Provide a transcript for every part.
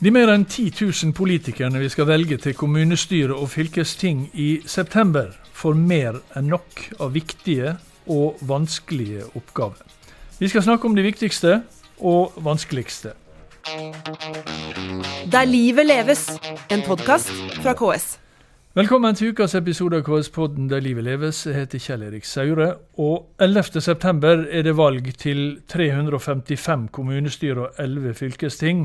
De mer enn 10 000 politikerne vi skal velge til kommunestyre og fylkesting i september, får mer enn nok av viktige og vanskelige oppgaver. Vi skal snakke om de viktigste og vanskeligste. Der livet leves, en podkast fra KS. Velkommen til ukas episode av KS-podden Der livet leves. Jeg heter Kjell Erik Saure. Og 11.9 er det valg til 355 kommunestyrer og 11 fylkesting.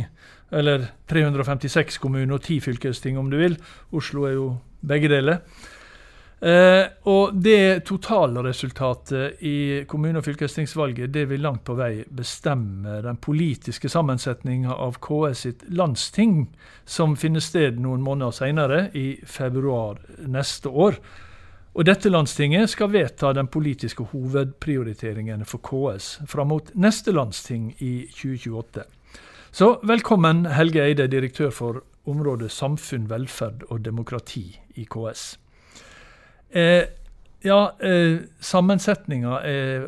Eller 356 kommuner og 10 fylkesting, om du vil. Oslo er jo begge deler. Eh, og det totalresultatet i kommune- og fylkestingsvalget det vil langt på vei bestemme den politiske sammensetninga av KS sitt landsting, som finner sted noen måneder senere, i februar neste år. Og dette landstinget skal vedta den politiske hovedprioriteringen for KS fram mot neste landsting i 2028. Så velkommen, Helge Eide, direktør for området samfunn, velferd og demokrati i KS. Eh, ja, eh, sammensetninga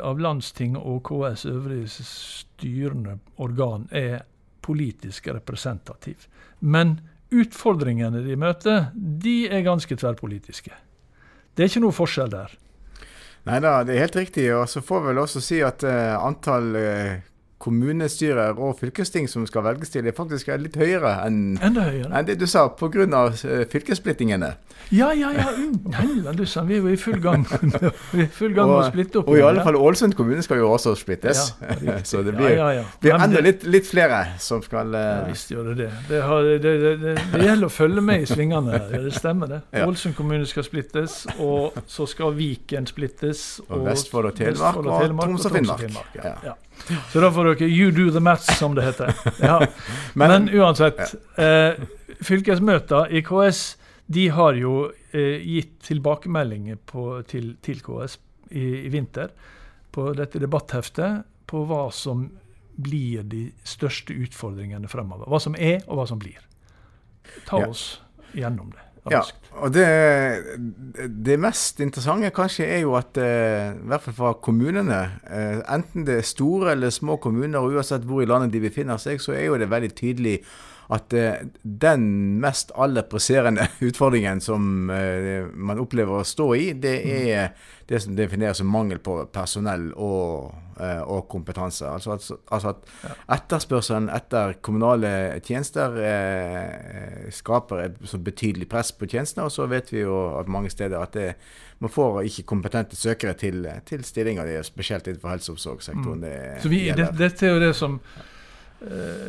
av landsting og KS øvrige styrende organ er politisk representativ. Men utfordringene de møter, de er ganske tverrpolitiske. Det er ikke noe forskjell der. Nei da, det er helt riktig. Og så får vi vel også si at eh, antall uh, kommunestyrer og fylkesting som skal velges til, er faktisk litt høyere enn, høyere. enn det du sa, pga. Uh, fylkessplittingene. Ja, ja, ja. Helvete, vi er jo i full gang, vi er i full gang med å splitte opp. Og i alle fall Ålesund kommune skal jo også splittes. Ja, så det blir, ja, ja, blir enda litt, litt, flere som skal uh, Ja visst gjør det det. Det, har, det, det. det, gjelder å følge med i svingene. Det stemmer, det. Ålesund kommune skal splittes, og så skal Viken splittes. Og, og Vestfold og Telemark og, og Troms og Finnmark. Ja. Så da får dere you do the maths, som det heter. Men, Men, uansett. Eh, fylkesmøter i KS de har jo eh, gitt tilbakemeldinger på, til, til, KS i, i, vinter på dette debattheftet på hva som blir de største utfordringene fremover. Hva som er, og hva som blir. Ta oss gjennom det. Ja, og det, det, mest interessante kanskje er jo at, eh, i hvert fall fra kommunene, eh, enten det er store eller små kommuner, og uansett hvor i landet de befinner seg, så er jo det veldig tydelig at eh, den mest aller presserende utfordringen som eh, man opplever å stå i, det er det som defineres som mangel på personell og, eh, og kompetanse. Altså at, altså at, etterspørselen etter kommunale tjenester skaper et så betydelig press på tjenestene. Og så vet vi jo at mange steder at det, man får ikke kompetente søkere til, til stillinger, spesielt innenfor helse- og omsorgssektoren. Mm. Det så vi, det, dette er jo det som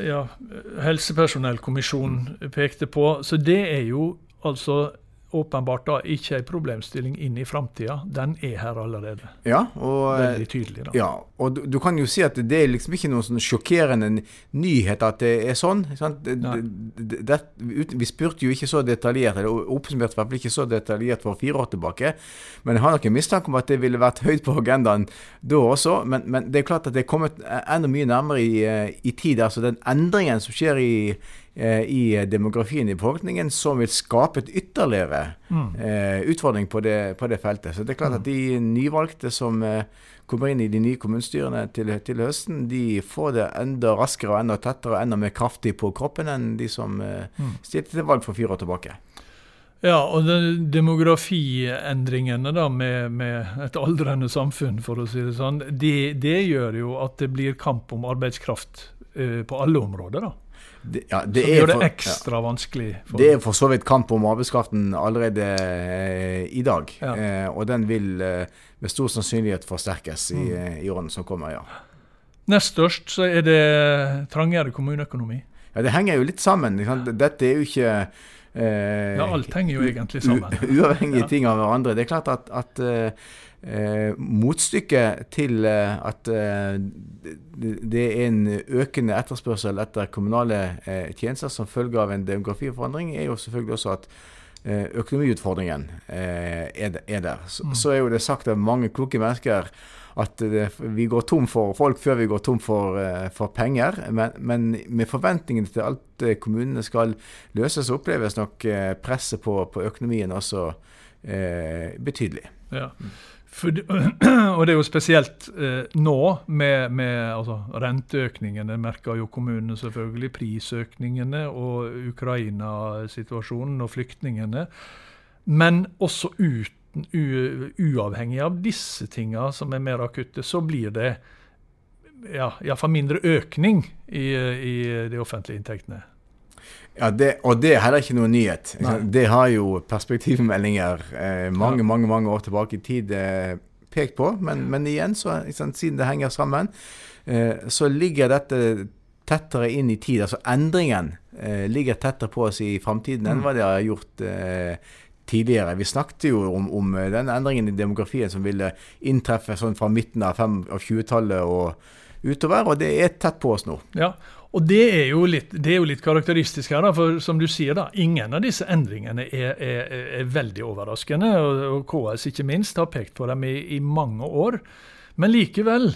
ja, helsepersonellkommisjonen pekte på. Så det er jo altså åpenbart da ikke en problemstilling inn i framtida. Den er her allerede. Ja, og, Veldig tydelig. da. Ja, og du, du, kan jo si at det er liksom ikke noen sånn sjokkerende nyhet at det er sånn. Det, det, vi spurte jo ikke så detaljert, eller oppsummert i hvert fall ikke så detaljert for fire år tilbake. Men jeg har nok en mistanke om at det ville vært høyt på agendaen da også. Men, men det er klart at det er kommet enda mye nærmere i, eh, i tid. altså Den endringen som skjer i Eh, i demografien i befolkningen som vil skape et ytterligere mm. eh, utfordring på det, på det, feltet. Så det er klart at de nyvalgte som eh, kommer inn i de nye kommunestyrene til, til, høsten, de får det enda raskere og enda tettere og enda mer kraftig på kroppen enn de som eh, mm. stilte til valg for fire år tilbake. Ja, og demografiendringene da med, med, et aldrende samfunn, for å si det sånn, det, det gjør jo at det blir kamp om arbeidskraft uh, på alle områder. da. Det, ja, det som gjør det ekstra ja. vanskelig. det er for så vidt kamp om arbeidskraften allerede eh, i dag. Ja. Eh, og den vil eh, med stor sannsynlighet forsterkes i, mm. Eh, i årene som kommer. ja. Nest størst så er det trangere kommuneøkonomi. Ja, Det henger jo litt sammen. Dette er jo ikke Ja, alt henger jo egentlig sammen. Uavhengige ting av hverandre. Det er klart at, at eh, Eh, motstykket til eh, at eh, det er en økende etterspørsel etter kommunale eh, tjenester som følge av en demografiforandring, er jo selvfølgelig også at eh, økonomiutfordringen eh, er, er, der. Så, mm. så, er jo det sagt av mange kloke mennesker at vi går tom for folk før vi går tom for, for penger. Men, men, med forventningene til alt kommunene skal løse, så oppleves nok presset på, på økonomien også betydelig. Ja. For, og det er jo spesielt eh, nå med, med altså, renteøkningene, merker jo kommunene selvfølgelig. Prisøkningene og Ukraina-situasjonen og flyktningene. Men også uten, u, uavhengig av disse tinga som er mer akutte, så blir det ja, iallfall mindre økning i, i de offentlige inntektene. Ja, det, Og det er heller ikke noen nyhet. Det har jo perspektivmeldinger eh, mange, ja. mange mange år tilbake i tid eh, pekt på. Men, men igjen, så, siden det henger sammen, eh, så ligger dette tettere inn i tid. Altså endringen eh, ligger tettere på oss i framtiden enn mm. hva det har gjort eh, tidligere. Vi snakket jo om, om den endringen i demografien som ville inntreffe sånn fra midten av, av 20-tallet og utover, og det er tett på oss nå. Ja, og det er, jo litt, det er jo litt karakteristisk her, da, for som du sier, da, ingen av disse endringene er, er, er veldig overraskende. Og, og, KS ikke minst har pekt på dem i, i, mange år. Men likevel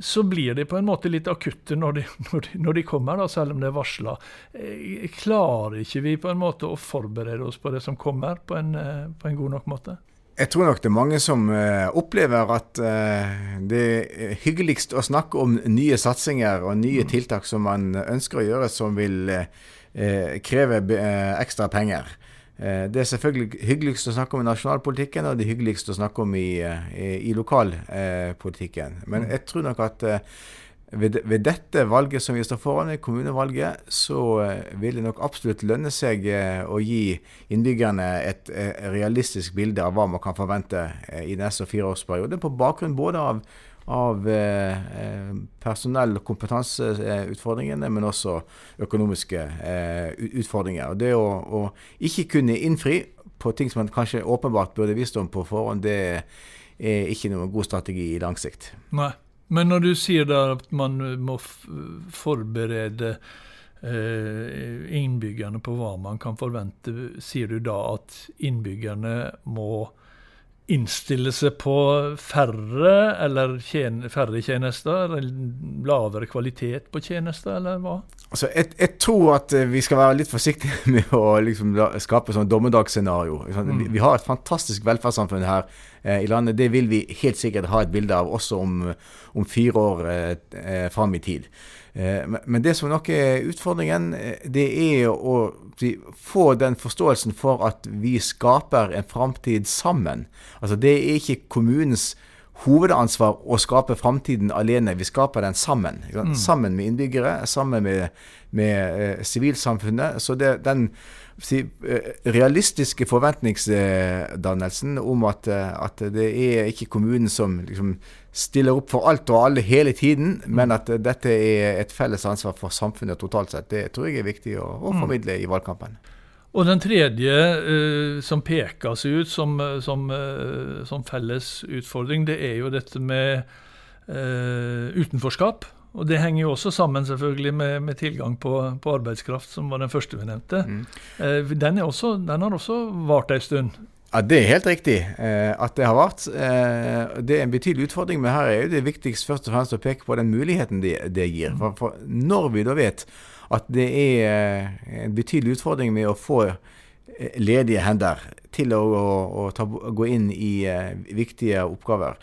så blir de på en måte litt akutte når de, når de, når de kommer, da, selv om det er varsla. Eh, klarer ikke vi på en måte å forberede oss på det som kommer, på en, eh, på en god nok måte? Jeg tror nok det er mange som uh, opplever at uh, det er hyggeligst å snakke om nye satsinger og nye mm. tiltak som man ønsker å gjøre, som vil uh, kreve ekstra penger. Det er selvfølgelig hyggeligst å snakke om i nasjonalpolitikken, og det er hyggeligst å snakke om i, i, i lokalpolitikken. Men mm. jeg tror nok at ved, ved, dette valget som vi står foran, kommunevalget, så vil det nok absolutt lønne seg å gi innbyggerne et uh, realistisk bilde av hva man kan forvente i neste fireårsperiode, på bakgrunn både av, av personell- og kompetanseutfordringene, men også økonomiske utfordringer. Og Det å, å, ikke kunne innfri på ting som man kanskje åpenbart burde visst om på forhånd, det er ikke noen god strategi i lang sikt. Nei. Men når du sier da at man må forberede eh, innbyggerne på hva man kan forvente, sier du da at innbyggerne må innstille seg på færre eller tjen færre tjenester? Eller lavere kvalitet på tjenester, eller hva? Altså, jeg, jeg, tror at eh, vi skal være litt forsiktige med å liksom, skape sånn dommedagsscenario. Mm. Vi, vi, har et fantastisk velferdssamfunn her eh, i landet. Det vil vi helt sikkert ha et bilde av også om, om fire år eh, eh fram i tid. Eh, men det som nok er utfordringen, eh, det er å få den forståelsen for at vi skaper en framtid sammen. Altså Det er ikke kommunens hovedansvar å skape framtiden alene. Vi skaper den sammen. Mm. Sammen med innbyggere, sammen med sivilsamfunnet. Så det, den si, realistiske forventningsdannelsen om at, at, det er ikke kommunen som liksom stiller opp for alt og alle hele tiden, men at dette er et felles ansvar for samfunnet totalt sett. Det tror jeg er viktig å, å mm. formidle i valgkampen. Og den tredje uh, som seg ut som, som, uh, som, felles utfordring, det er jo dette med uh, utenforskap. Og det henger jo også sammen selvfølgelig med, med tilgang på, på, arbeidskraft, som var den første vi nevnte. Mm. Den, også, den, har også vart ei stund. Ja, Det er helt riktig eh, at det har vært. Eh, det er en betydelig utfordring, men her er jo det viktigst først og fremst å peke på den muligheten det, det gir. For, for, når vi da vet at det er eh, en betydelig utfordring med å få eh, ledige hender til å, å, å ta, gå inn i eh, viktige oppgaver,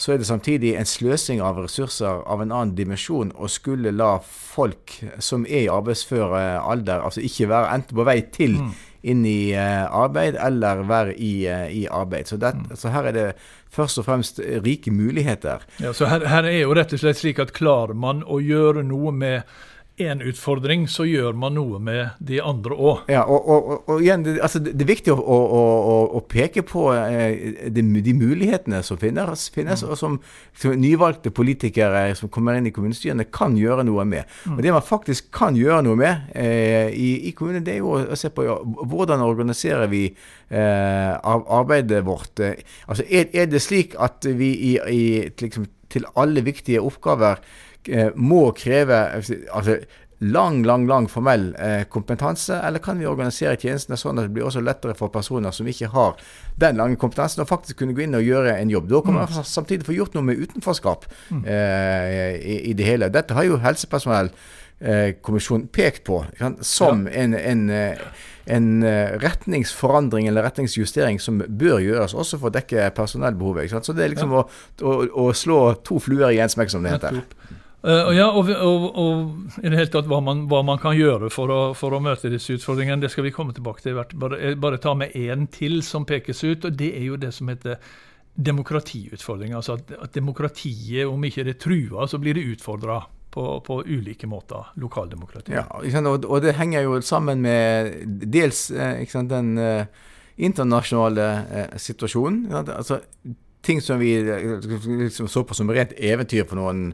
så er det samtidig en sløsing av ressurser av en annen dimensjon å skulle la folk som er i arbeidsfør alder, altså ikke være enten på vei til mm inn i uh, arbeid eller være i, uh, i arbeid. Så, det, mm. så, her er det først og fremst rike muligheter. Ja, så her, her, er jo rett og slett slik at klarer man å gjøre noe med én utfordring, så gjør man noe med de andre òg. Ja, og, og, og, igjen, det, altså, det, er viktig å, å, å, å peke på eh, de, de, mulighetene som finnes, finnes mm. og som, som, nyvalgte politikere som kommer inn i kommunestyrene, kan gjøre noe med. Mm. Og Det man faktisk kan gjøre noe med eh, i, i kommunen, det er jo å se på ja, hvordan organiserer vi eh, arbeidet vårt. Altså, er, er, det slik at vi i, i liksom, til alle viktige oppgaver Eh, må kreve altså, lang, lang lang formell eh, kompetanse, eller kan vi organisere tjenestene sånn at det blir også lettere for personer som ikke har den lange kompetansen, å faktisk kunne gå inn og gjøre en jobb. Da kan man mm. samtidig få gjort noe med utenforskap mm. eh, i, i, det hele. Dette har jo helsepersonell eh, pekt på som ja. en, en, eh, en, eh, retningsforandring eller retningsjustering som bør gjøres, også for å dekke personellbehovet. Så det er liksom ja. å, å, å, slå to fluer i én smekk, som det heter. Uh, ja, og, og, og, i det hele tatt hva man, hva man kan gjøre for å, for å, møte disse utfordringene, det skal vi komme tilbake til. Bare, bare ta med én til som pekes ut, og det er jo det som heter demokratiutfordringer. Altså at, at demokratiet, om ikke det er trua, så blir det utfordra. På, på, ulike måter. lokaldemokratiet. Ja, og, og, det henger jo sammen med dels eh, sant, den uh, internasjonale uh, situasjonen. Ja, altså, ting som vi liksom så på som rent eventyr for noen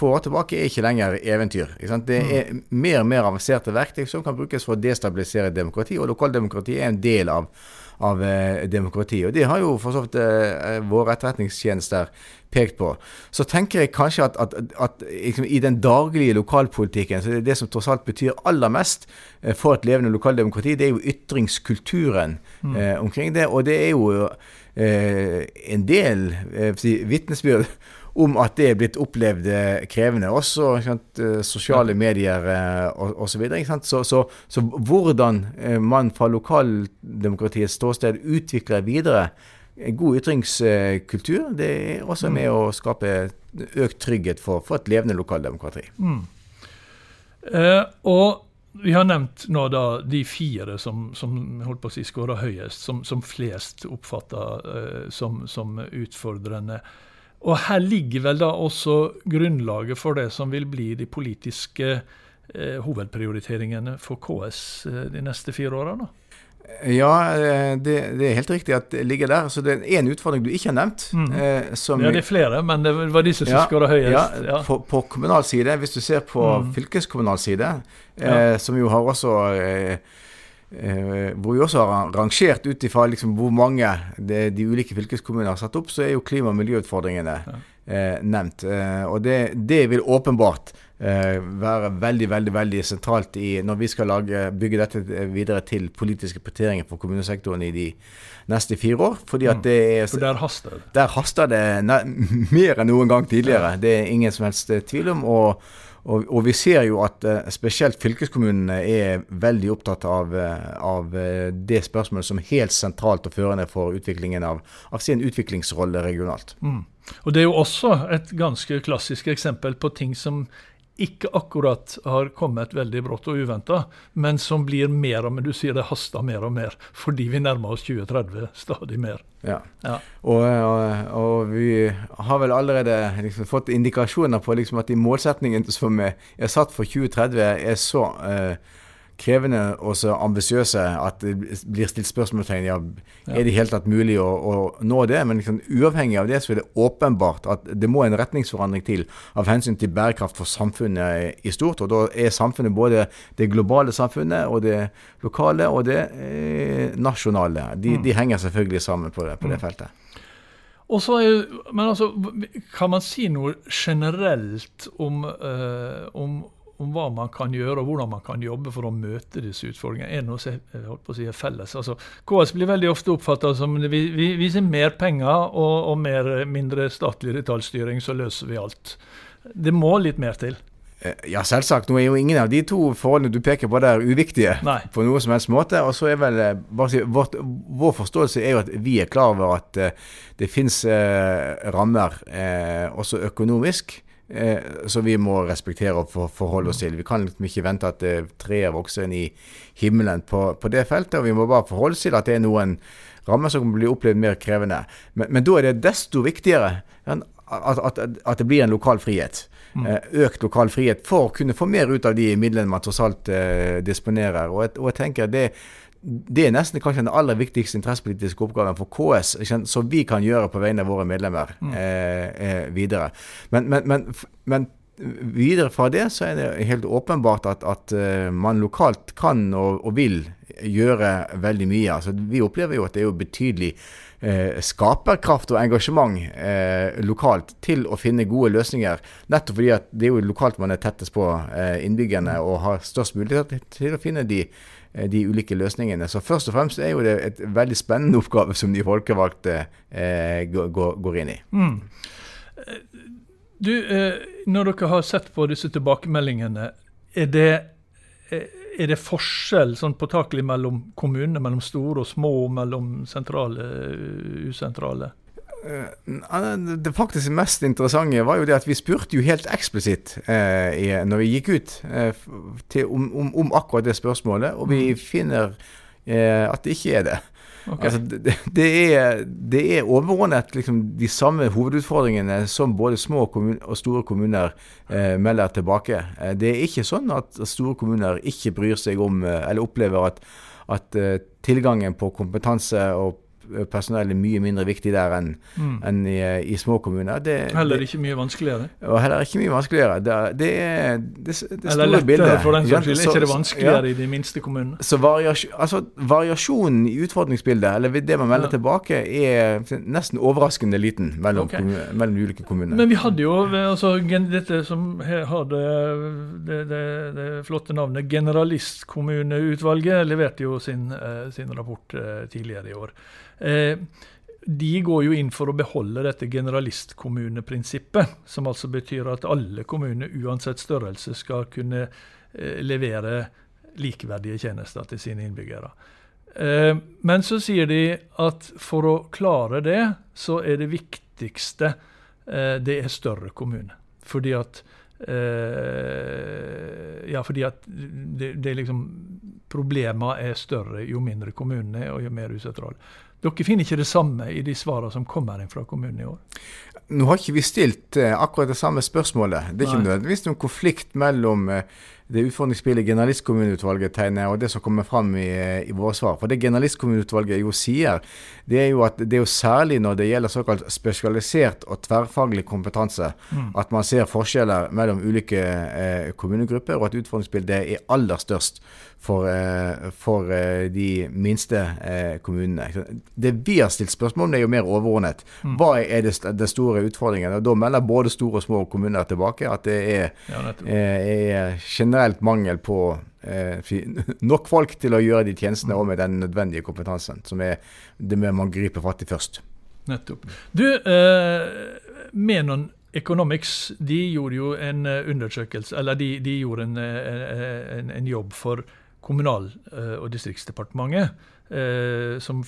få år tilbake, er ikke lenger eventyr. Ikke det mm. er mer og mer avanserte verktøy som kan brukes for å destabilisere demokrati, og lokaldemokrati er en del av av eh, demokrati. Og det har jo for så vidt eh, våre etterretningstjenester pekt på. Så tenker jeg kanskje at, at, at liksom, i den daglige lokalpolitikken, så det, er det som tross alt betyr aller mest eh, for et levende lokaldemokrati, det er jo ytringskulturen mm. eh, omkring det. Og det er jo eh, en del eh, vitnesbyrd om at det er blitt opplevd eh, krevende. Også sant, eh, sosiale medier eh, osv. Så, så, så, så hvordan man fra lokaldemokratiets ståsted utvikler videre en god ytringskultur, det er også mm. med å skape økt trygghet for, for et levende lokaldemokrati. Mm. Eh, og vi har nevnt nå da de fire som, som holdt på å si skåra høyest, som, som flest oppfatter eh, som, som utfordrende. Og her ligger vel da også grunnlaget for det som vil bli de politiske eh, hovedprioriteringene for KS eh, de neste fire åra? Ja, eh, det, det, er helt riktig at det ligger der. Så det er én utfordring du ikke har nevnt. Mm. Eh, ja, det er flere, men det var disse som ja, skåra høyest. Ja, ja. På, på, kommunal side, hvis du ser på mm. fylkeskommunal side, eh, som jo har også eh, Eh, hvor vi også har rangert ut ifra liksom hvor mange det, de ulike fylkeskommunene har satt opp, så er jo klima- og miljøutfordringene ja. eh, nevnt. Eh, og det, det, vil åpenbart eh, være veldig veldig, veldig sentralt i, når vi skal lage, bygge dette videre til politiske prioriteringer for kommunesektoren i de neste fire år. fordi at mm. det er, For der haster det? Der haster det mer enn noen gang tidligere. Ja. Det er ingen som helst eh, tvil om. og og, og, vi ser jo at uh, spesielt fylkeskommunene er veldig opptatt av, uh, av uh, det spørsmålet som helt sentralt og førende for utviklingen av, av sin utviklingsrolle regionalt. Mm. Og Det er jo også et ganske klassisk eksempel på ting som ikke akkurat har kommet veldig brått og uventa, men som blir mer og mer Du sier det haster mer og mer fordi vi nærmer oss 2030 stadig mer. Ja. ja. Og, og, og, vi har vel allerede liksom fått indikasjoner på liksom at de målsetningene som er, satt for 2030, er så eh, krevende og så ambisiøse at det blir stilt spørsmålstegn ja, er det helt tatt mulig å, å nå det. Men liksom, uavhengig av det så er det åpenbart at det må en retningsforandring til av hensyn til bærekraft for samfunnet i stort. Og da er samfunnet både det globale samfunnet og det lokale og det eh, nasjonale. De, mm. de, henger selvfølgelig sammen på det, på det mm. feltet. Er, men altså, Kan man si noe generelt om, uh, om om hva man kan gjøre og hvordan man kan jobbe for å møte disse utfordringene, er noe som holdt si er felles. Altså, KS blir veldig ofte oppfatta som vi, vi viser mer penger og, og mer, mindre statlig detaljstyring, så løser vi alt. Det må litt mer til. Eh, ja, selvsagt. Nå er jo ingen av de to forholdene du peker på der uviktige Nei. på noe som helst måte. Og så er vel bare å si, vårt, Vår forståelse er jo at vi er klar over at uh, det finnes uh, rammer, uh, også økonomisk, eh, som vi må respektere og for, forholde oss til. Vi kan liksom ikke vente at eh, treet vokser inn i himmelen på, på, det feltet. og Vi må bare forholde oss til at det er noen rammer som kan bli opplevd mer krevende. Men, men da er det desto viktigere at, at, at det blir en lokal frihet. Mm. Eh, økt lokal frihet for å kunne få mer ut av de midlene man tross alt eh, disponerer. Og jeg, og jeg tenker det det er nesten kanskje den aller viktigste interessepolitiske oppgaven for KS, som vi kan gjøre på vegne av våre medlemmer mm. eh, eh, videre. Men, men, men, men, videre fra det så er det helt åpenbart at, at uh, man lokalt kan og, og, vil gjøre veldig mye. Altså, vi opplever jo at det er jo betydelig eh, skaperkraft og engasjement eh, lokalt til å finne gode løsninger. Nettopp fordi at det er jo lokalt man er tettest på eh, innbyggerne og har størst mulighet til å finne de Eh, de ulike løsningene. Så først og fremst er jo det et veldig spennende oppgave som de folkevalgte eh, går, går, inn i. Mm. Du, eh, Når dere har sett på disse tilbakemeldingene, er det, er det forskjell sånn påtakelig mellom kommunene, mellom store og små, mellom sentrale og usentrale? Eh, det faktisk mest interessante var jo det at vi spurte jo helt eksplisitt eh, når vi gikk ut eh, til, om, om, om, akkurat det spørsmålet, og vi mm. finner eh, at det ikke er det. Okay. Altså, det, det, er, er, overordnet liksom, de samme hovedutfordringene som både små og store kommuner eh, melder tilbake. Eh, det er ikke sånn at store kommuner ikke bryr seg om, eller opplever at, at tilgangen på kompetanse og personell er mye mindre viktig der enn mm. en i, i, små kommuner. Det, heller ikke mye vanskeligere? Og heller ikke mye vanskeligere. Det, det det, det Eller lettere, bildet. for den saks skyld. Ikke det vanskeligere ja. i de minste kommunene? Så variasjon, altså, variasjonen i utfordringsbildet, eller det man melder ja. tilbake, er nesten overraskende liten mellom, okay. kommune, mellom ulike kommuner. Men vi hadde jo altså, dette som har det, det, flotte navnet Generalistkommuneutvalget, leverte jo sin, uh, sin rapport uh, tidligere i år. Eh, de går jo inn for å beholde dette generalistkommuneprinsippet, som altså betyr at alle kommuner, uansett størrelse, skal kunne eh, levere likeverdige tjenester til sine innbyggere. Eh, men så sier de at for å klare det, så er det viktigste det er større kommuner. Fordi at ja, fordi at det, det liksom Problemene er større jo mindre kommunene er og jo mer usentrale. Dere finner ikke det samme i de svarene som kommer inn fra kommunen i år? Nå har ikke vi stilt uh, akkurat det samme spørsmålet. Det er ikke nødvendigvis noen konflikt mellom uh, det utfordringsbildet generalistkommuneutvalget tegner, og det som kommer fram i, eh, i våre svar. For det generalistkommuneutvalget jo sier, det er jo at det er jo særlig når det gjelder såkalt spesialisert og tverrfaglig kompetanse, mm. at man ser forskjeller mellom ulike eh, kommunegrupper, og at utfordringsbildet er aller størst for, eh, for eh, de minste eh, kommunene. Det vi har stilt spørsmål om, det er jo mer overordnet. Mm. Hva er det, den store utfordringen? Og Da melder både store og små kommuner tilbake at det er, ja, er generelt mangel på nok folk til å gjøre de tjenestene mm. og med den nødvendige kompetansen, som er det med man griper fatt i først. Nettopp. Du, eh, Menon Economics de gjorde jo en undersøkelse, eller de, de gjorde en, en, en, jobb for Kommunal- eh, og distriktsdepartementet, eh, som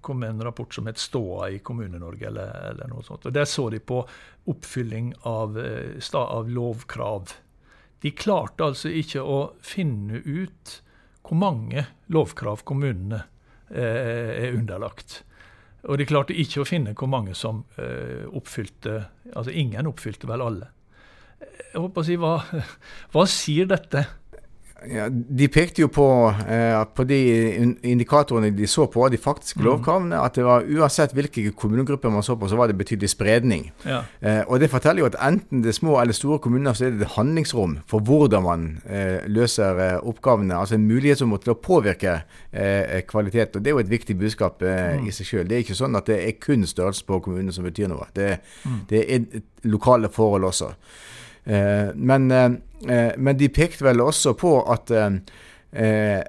kom med en rapport som het 'Ståa i Kommune-Norge', eller, eller, noe sånt. Og Der så de på oppfylling av, eh, av lovkrav. De klarte altså ikke å finne ut hvor mange lovkrav kommunene eh, er underlagt. Og de klarte ikke å finne hvor mange som eh, oppfylte Altså ingen oppfylte vel alle. Jeg håper å si, hva, hva sier dette? Ja, de pekte jo på, eh, på de indikatorene de så på, de faktiske mm. lovkravene, at det var uansett hvilke kommunegrupper man så på, så var det betydelig spredning. Ja. Eh, og Det forteller jo at enten det er små eller store kommuner, så er det et handlingsrom for hvordan man eh, løser eh, oppgavene. Altså en mulighetsrom til å påvirke eh, kvalitet. og Det er jo et viktig budskap eh, mm. i seg selv. Det er ikke sånn at det er kun størrelse på kommunene som betyr noe. Det, mm. det er lokale forhold også. Men Eh, men de pekte vel også på at eh,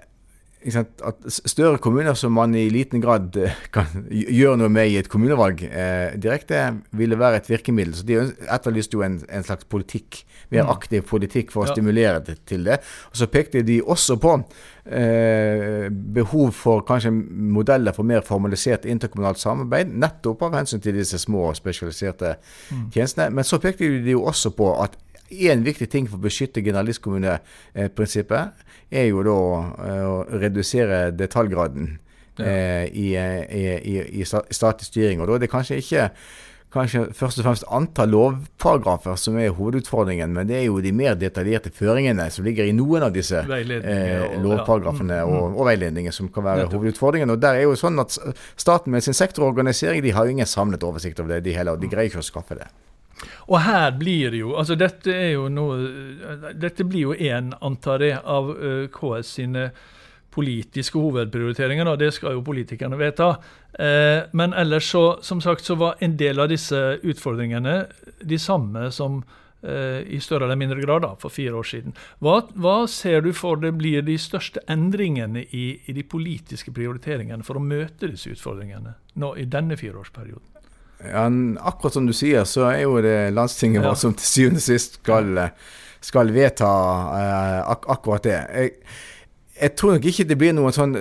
at større kommuner som man i liten grad eh, kan gjøre noe med i et kommunevalg eh, direkte, ville være et virkemiddel. Så De etterlyste jo en, en slags politikk, mer mm. aktiv politikk for å ja. stimulere til det. Og Så pekte de også på eh, behov for kanskje modeller for mer formalisert interkommunalt samarbeid, nettopp av hensyn til disse små og spesialiserte mm. tjenestene. Men så pekte de jo også på at en viktig ting for å beskytte generalistkommuneprinsippet er jo da eh, å redusere detaljgraden ja. Eh, i, i, i, i, statlig styring. Og da er det kanskje ikke kanskje først og fremst antall lovparagrafer som er hovedutfordringen, men det er jo de mer detaljerte føringene som ligger i noen av disse eh, lovparagrafene ja. mm, mm. og, og veiledninger som kan være Nettopp. hovedutfordringen. Og der er jo sånn at Staten med sin sektororganisering de har jo ingen samlet oversikt over det, de heller. De greier ikke å skaffe det. Og her blir jo altså Dette er jo noe Dette blir jo én, antar jeg, av uh, KS sine politiske hovedprioriteringer. og Det skal jo politikerne vedta. Uh, men ellers så, som sagt, så var en del av disse utfordringene de samme som uh, i større eller mindre grad da, for fire år siden. Hva, hva ser du for det blir de største endringene i, i de politiske prioriteringene for å møte disse utfordringene nå i denne fireårsperioden? Ja, akkurat som du sier, så er jo det landstinget ja. som til syvende og sist skal, skal vedta ak akkurat det. Jeg, jeg tror nok ikke det blir noen sånn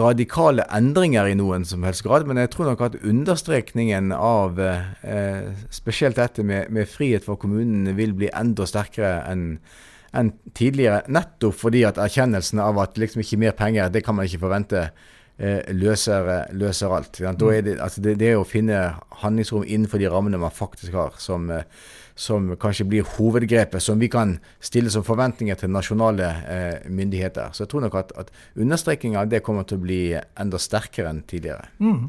radikale endringer i noen som helst grad, men jeg tror nok at understrekningen av eh, spesielt dette med, med, frihet for kommunene vil bli enda sterkere enn enn tidligere. Nettopp fordi at erkjennelsen av at liksom ikke mer penger, det kan man ikke forvente, eh, løser, løser, alt. Er det, altså det, det å finne handlingsrom innenfor de rammene man faktisk har, som, eh, som kanskje blir hovedgrepet, som vi kan stille som forventninger til nasjonale eh, myndigheter. Så jeg tror nok at, at understrekinga av det kommer til å bli enda sterkere enn tidligere. Mm.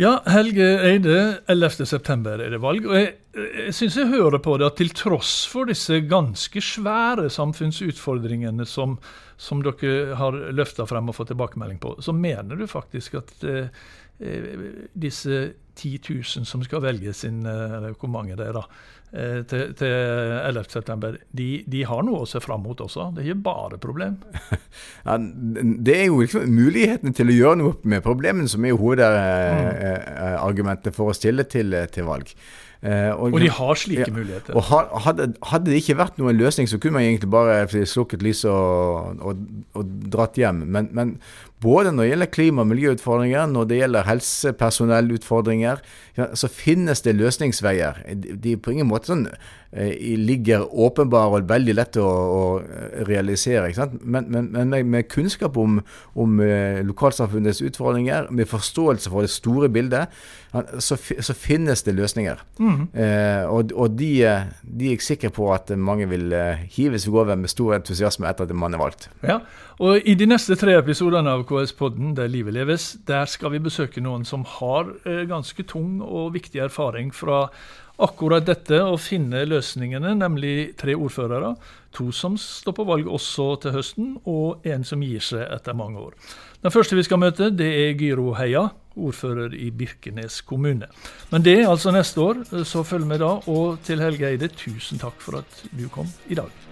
Ja, Helge Eide, 11.9 er det valg. og Jeg, jeg syns jeg hører på det at til tross for disse ganske svære samfunnsutfordringene som, som dere har løfta frem og fått tilbakemelding på, så mener du faktisk at eh, eh disse 10 000 som skal velge sin, eh, eller hvor mange det er da, eh, til, til 11.9, de, de har noe å se fram mot også. Det er ikke bare problem. Ja, det er jo liksom muligheten til å gjøre noe med problemene som er hovedargumentet for å stille til, til valg. Eh, og, og, de har slike muligheter. Og hadde, hadde, det ikke vært noen løsning, så kunne man egentlig bare slukket lyset og, og, og, dratt hjem. Men, men, både når det gjelder klima- og miljøutfordringer, når det gjelder helsepersonellutfordringer, så finnes det løsningsveier. De på ingen måte sånn eh, ligger åpenbare og veldig lett å, å realisere. Men, men, men med, kunnskap om, om eh, lokalsamfunnets utfordringer, med forståelse for det store bildet, så, så finnes det løsninger. Mm. Eh, og, og de, de, er jeg sikker på at mange vil eh, hive seg over med stor entusiasme etter at man er valgt. Ja, og I de neste tre episodene av KS-podden Der livet leves, der skal vi besøke noen som har eh, ganske tung og viktig erfaring fra akkurat dette å finne løsningene, nemlig tre ordførere. To som står på valg også til høsten, og en som gir seg etter mange år. Den første vi skal møte, det er Gyro Heia, ordfører i Birkenes kommune. Men det er altså neste år, så følg med da. Og til Helge Eide, tusen takk for at du kom i dag.